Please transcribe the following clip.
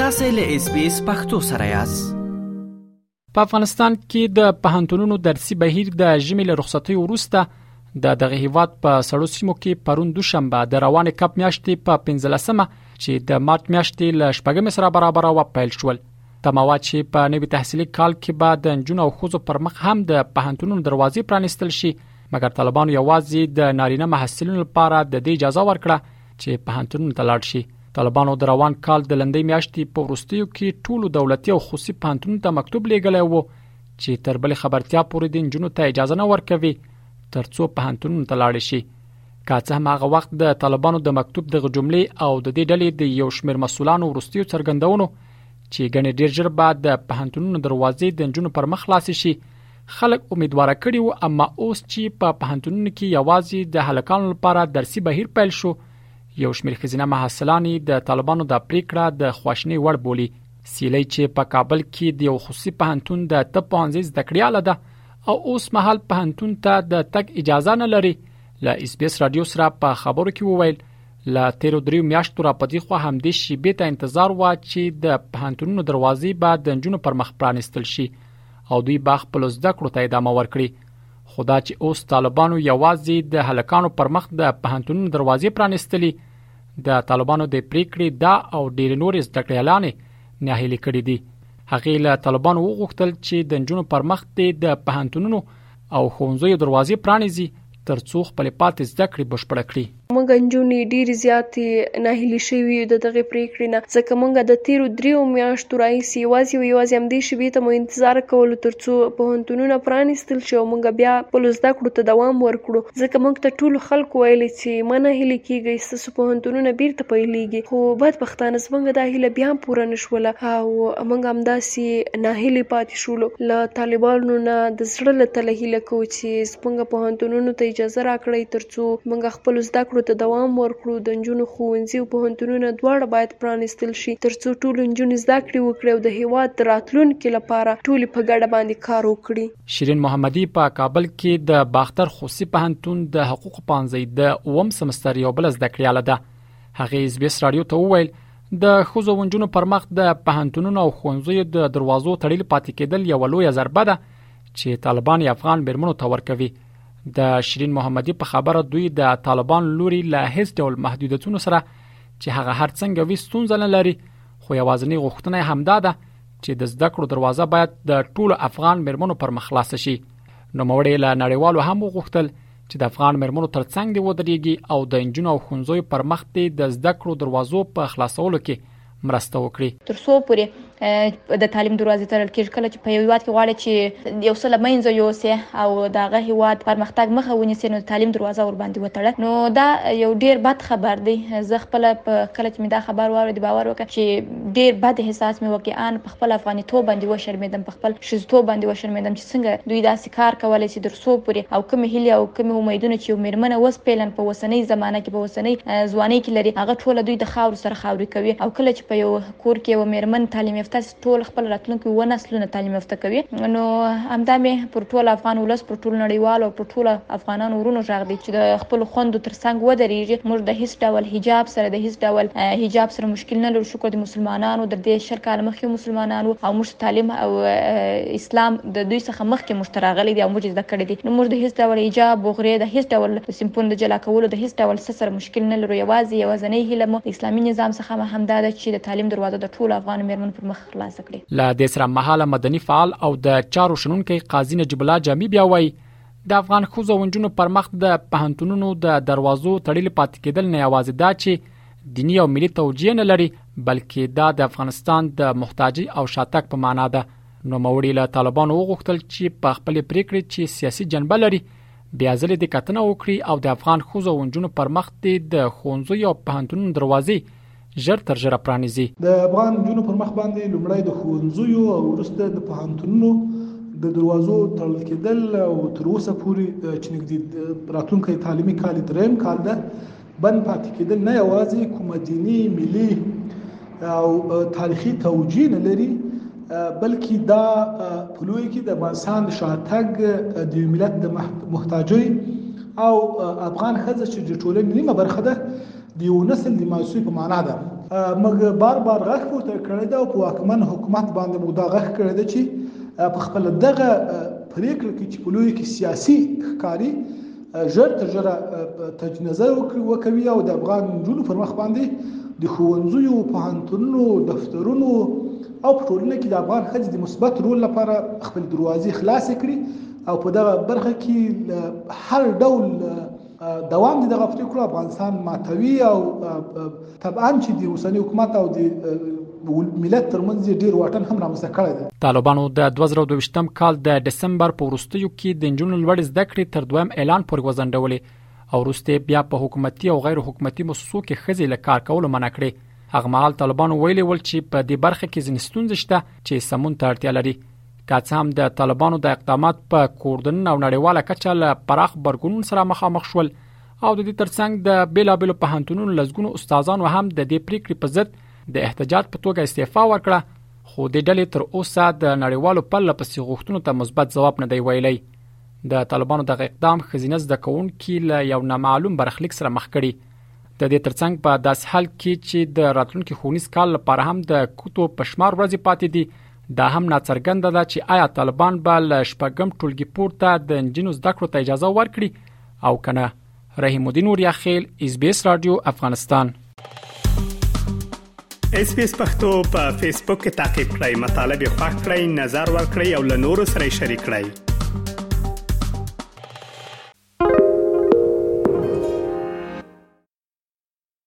تاسو له اس بي اس پختو سره یاست په افغانستان کې د پهنټونونو درسي بهیر د ژمي له رخصتۍ وروسته د دغه هیواد په سړو سیمو کې پرون دوشنبه د روان کپ میاشتې په 15مه چې د مارچ میاشتې له شپږم سره برابر و پیل شول تموا چې په نوي تحصیلي کال کې به د جون او خوځو پر مخ هم د پهنټونونو دروازې پرانیستل شي مګر طالبانو یوازې د نارینه محصلینو لپاره د دې اجازه ورکړه چې په هنتونو ته لاړ شي طالبانو د روان کال د لندۍ میاشتې په وروستیو کې ټولو دولتي او خصوصي پانتونو ته مکتوب لیږلی وو چې تر بلې خبرتیا پورې د جنونو ته اجازه نه ورکوي ترڅو په هنتونو ته لاړ شي که څه هم هغه وخت د طالبانو د مکتوب دغه جملې او د دې ډلې د یو شمېر مسولانو وروستیو څرګندونو چې ګڼې ډېر ژر بعد د پهنټونونو دروازې د جنونو پر مخ خلاص شي خلک امیدواره کړي وو اما اوس چې په پهنتونونو کې یوازې د هلکانو لپاره درسي بهیر پیل شو یو شمېر خزینه محصلانی د طالبانو د پریکړه د خواشنی وړ بولی سیلی چې په کابل کې د یو خصوصي پهنتون د طب پوهنځي زده کړیاله ده او اوس مهال پهنتون ته د تک اجازه نه لري له اس بي اس رادیو سره په خبرو کې وویل له تیرو دریو میاشتو را پدې خو هم د شیبې ته انتظار وا چې د پهنتونونو دروازې به د جنونو پر مخ پرانستل شي او دوی به خپل زده کړو ته ادامه ورکړي خو دا چې اوس طالبانو یوازې د هلکانو پر مخ د پهنتونونو دروازې پرانیستلې د طالبانو د پریکړې دا او ډېر نور زده کړې اعلان ناهیلي کړې دي هغه له طالبانو وغوښتل چې د نجونو پر مخ د پهنتونونو او ښوونځیو دروازې پرانیزي ترڅو خپل پاتې زده کړې بشپړ کړي. موږ نجونې ډېرې زیاتې ناهیلې شوې یو د دغې پرېکړې نه، ځکه موږ د تېرو دریو میاشتو راهیسې یوازې او یوازې همدې شېبې ته مو انتظار کولو ترڅو پوهنتونونه پرانیستل شي او موږ بیا خپلو زده کړو ته دوام ورکړو، ځکه موږ ته ټولو خلکو ویلي چې مه ناهیلې کېږئ، پوهنتونونه بیرته پیلیږي خو بد بختانه زمونږ دا هیله بیا هم پوره نشوله او مونږ همداسي ناهیلي پاتې شولو له طالبانو نه د زړه له تله هیله کوو چي زمونږ پوهنتونونو ته اجازه راکړئ تر څو مونږ خپلو زده کړو ته دوام ورکړو د نجونو ښوونځي او پوهنتونونه دواړه باید پرانیستل شي تر څو ټولو نجونو زده کړې وکړي او د هیواد د راتلونکي لپاره ټولي په ګډه باندي کار وکړي. شیرین محمدي په کابل کې د باختر خصوصي پوهنتون د حقوقو پوهنځۍ د اووم سمستر یو بل زده کړیاله ده هغې اسبیس رادیو ته وویل د ښځو ونجونو پر مخ د پهنتونونو او ښوونځیو د دروازو تړل پاتې کېدل یو لوی ضربه ده چې طالبان یې افغان میرمنو ته ورکوي د شیرین محمدي په خبره دوی د طالبان لوري له هیڅ ډول محدودیتونو سره چې هغه هرڅنګه وي ستونزه نه لري خو یوازنی غوښتنه همدا ده چې د زده کړو دروازه باید د ټولو افغان مرمنو پر مخ خلاص شي نو موري له نړیوالو هم وغوښتل چې د افغان مرمنو ترڅنګ دی ودرېږي او د انجونو او خونځوي پر مخ دی د زده کړو دروازو په خلاصولو کې مرسته وکړي تر څو پورې د تعلیم دروازې تړل کېږي کله چې په یو هیواد کې غواړي چې یو څه لمنځه یوسي او دغه هیواد پرمختګ مخه ونیسي نو تعلیم دروازه ور باندې وتړه نو دا یو ډیر بد خبر دی زه خپل په کله چې می دا خبر واورید باور وکړ چې ډیر بد احساس مې وکړ ان په خپل افغانیتوب باندې وشرمیدم په خپل ښځتوب باندې وشرمیدم چې څنګه دوی داسې کار کولی چې درڅو پورې او کومې هیلې او کومې امیدونه چې یو میرمنه اوس فعلا په اوسنۍ زمانه کې په اوسنۍ ځوانۍ کې لري هغه ټوله دوی د خاورو سره خاورې کوي او کله چې په یو کور کې یوه میرمن تعلیم یافته شي ټول خپل راتلونکي اووه نسلونه تعلیم یافته کوي نو همدا مې پر ټول افغان ولس پر ټول نړیوال او پر ټول افغانانو ورونو غږ دی چې د خپلو خوندو تر څنګ ودريږي موږ د هيڅ ډول حجاب سره د هيڅ ډول حجاب سره مشکل نه لرو شکر دی مسلمانانو در دې شل کاله مخکې هم مسلمانان وو او موږ ته تعليم او اسلام د دوی څخه مخکې موږ ته راغلی دی او موږ يې زده کړی دی نو موږ د هيڅ ډول حجاب بغرې د هيڅ ډول د صنفونو د جلا کولو د هيڅ ډول څه سره مشکل نه لرو يوازې يوازنۍ هيله مو د اسلامي نظام څخه هم دا ده چې د تعليم دروازه د ټولو افغانو ميرمنو پر مخ خلاصه کړي. له دې سره هممهاله مدني فعال او د چارو شنونکی قاضي نجيب الله جامي بيا وايي، د افغان ښځو او نجونو پر مخ د پهنتونونو د دروازو تړلې پاتې کېدل نه یوازې دا چې دینی او ملي توجیه نه لري بلکې دا د افغانستان د محتاجي او شاتک په معنا ده نو موري له طالبانو وغوښتل چې په خپل پریکړې چې سیاسي جنبه لري بیا ځلې د کتنه وکړي او د افغان خوځو او نجونو پر مخ د خونځو او پهنتونونو دروازې ژر تر ژره پرانیزي. د افغان نجونو پر مخ باندې لومړی د ښوونځیو او وروسته د پوهنتونونو د دروازو تړل کېدل او تر اوسه پورې چې نږدې راتلونکی تعلیمي کال دریم کال ده بند پاتې کېدل نه یوازې کومه دیني ملي او تاریخي توجیه نه لري بلکې دا په لوی کې د افغانستان د شاتګ د یو ملت د محتاجۍ او افغان ښځه چې د ټولنې نیمه برخه ده د یو نسل د مایوسۍ په معنا ده. موږ بار بار غږ پورته کړی ده او په واکمن حکومت باندې موږ دا غږ کړی ده چې په خپل دغه پریکړه کې چې په لوی کې سیاسي ښکاري ژر تر ژره تجدید نظر وکوي او د افغان نجونو پر مخ باندې د ښوونځیو پوهنتونونو دفترونو او په ټولنه کې د افغان ښځې د مثبت رول لپاره خپل دروازې خلاصې کړي او په دغه برخه کې هر ډول دوام دې دغه پرېکړو افغانستان ماتوي او طبعا چې د اوسني حکومت او د ملت ترمنځ ډیر واټن هم رامنځته کړی دی طالبانو د 2022م کال د دسمبر په وروستیو کې د نجونو لوړې زده کړې تر دویم اعلان پورې وځنډولې او وروسته بیا په حکومتي او غیر حکومتي موسسو کې ښځې له کار کولو منع کړې هغه مهال طالبانو ویلي ول چې په دې برخه کې ځینې ستونزې شته چې سمون ته اړتیا لري که څه هم د طالبانو د اقدامات په کوردن او نړیواله کچه له پراخ برګون سره مخامخ شول او د دې ترڅنګ د بیلابل پهانتونونو لزګونو استادانو هم د دې پریکړې په ضد د احتجاج په توګه استعفا ورکړه خو د ډلې تر اوسه د نړیوالو پله پسې غوښتنو ته مثبت ځواب نه دی ویلی د طالبانو د اقدام خزینه زده کوونکي له یو نامعلوم برخلیک سره مخ کړي د دې ترڅنګ په داس حال کې چې د راتلونکي خونیز کال لپاره هم د کوتو پښمار ورځې پاتې دي دا هم ناڅرګنده ده چې آیا طالبان به له شپږم ټولګي پورته د انجینو زده کړو ته اجازه ورکړي او کنه رحیم الدین اوریا خیل اس بي اس رادیو افغانستان اس بي اس پختو په فیسبوک کې تا کې پلی مطلب یو فاک کړئ نظر ور کړئ او له نورو سره شریک کړئ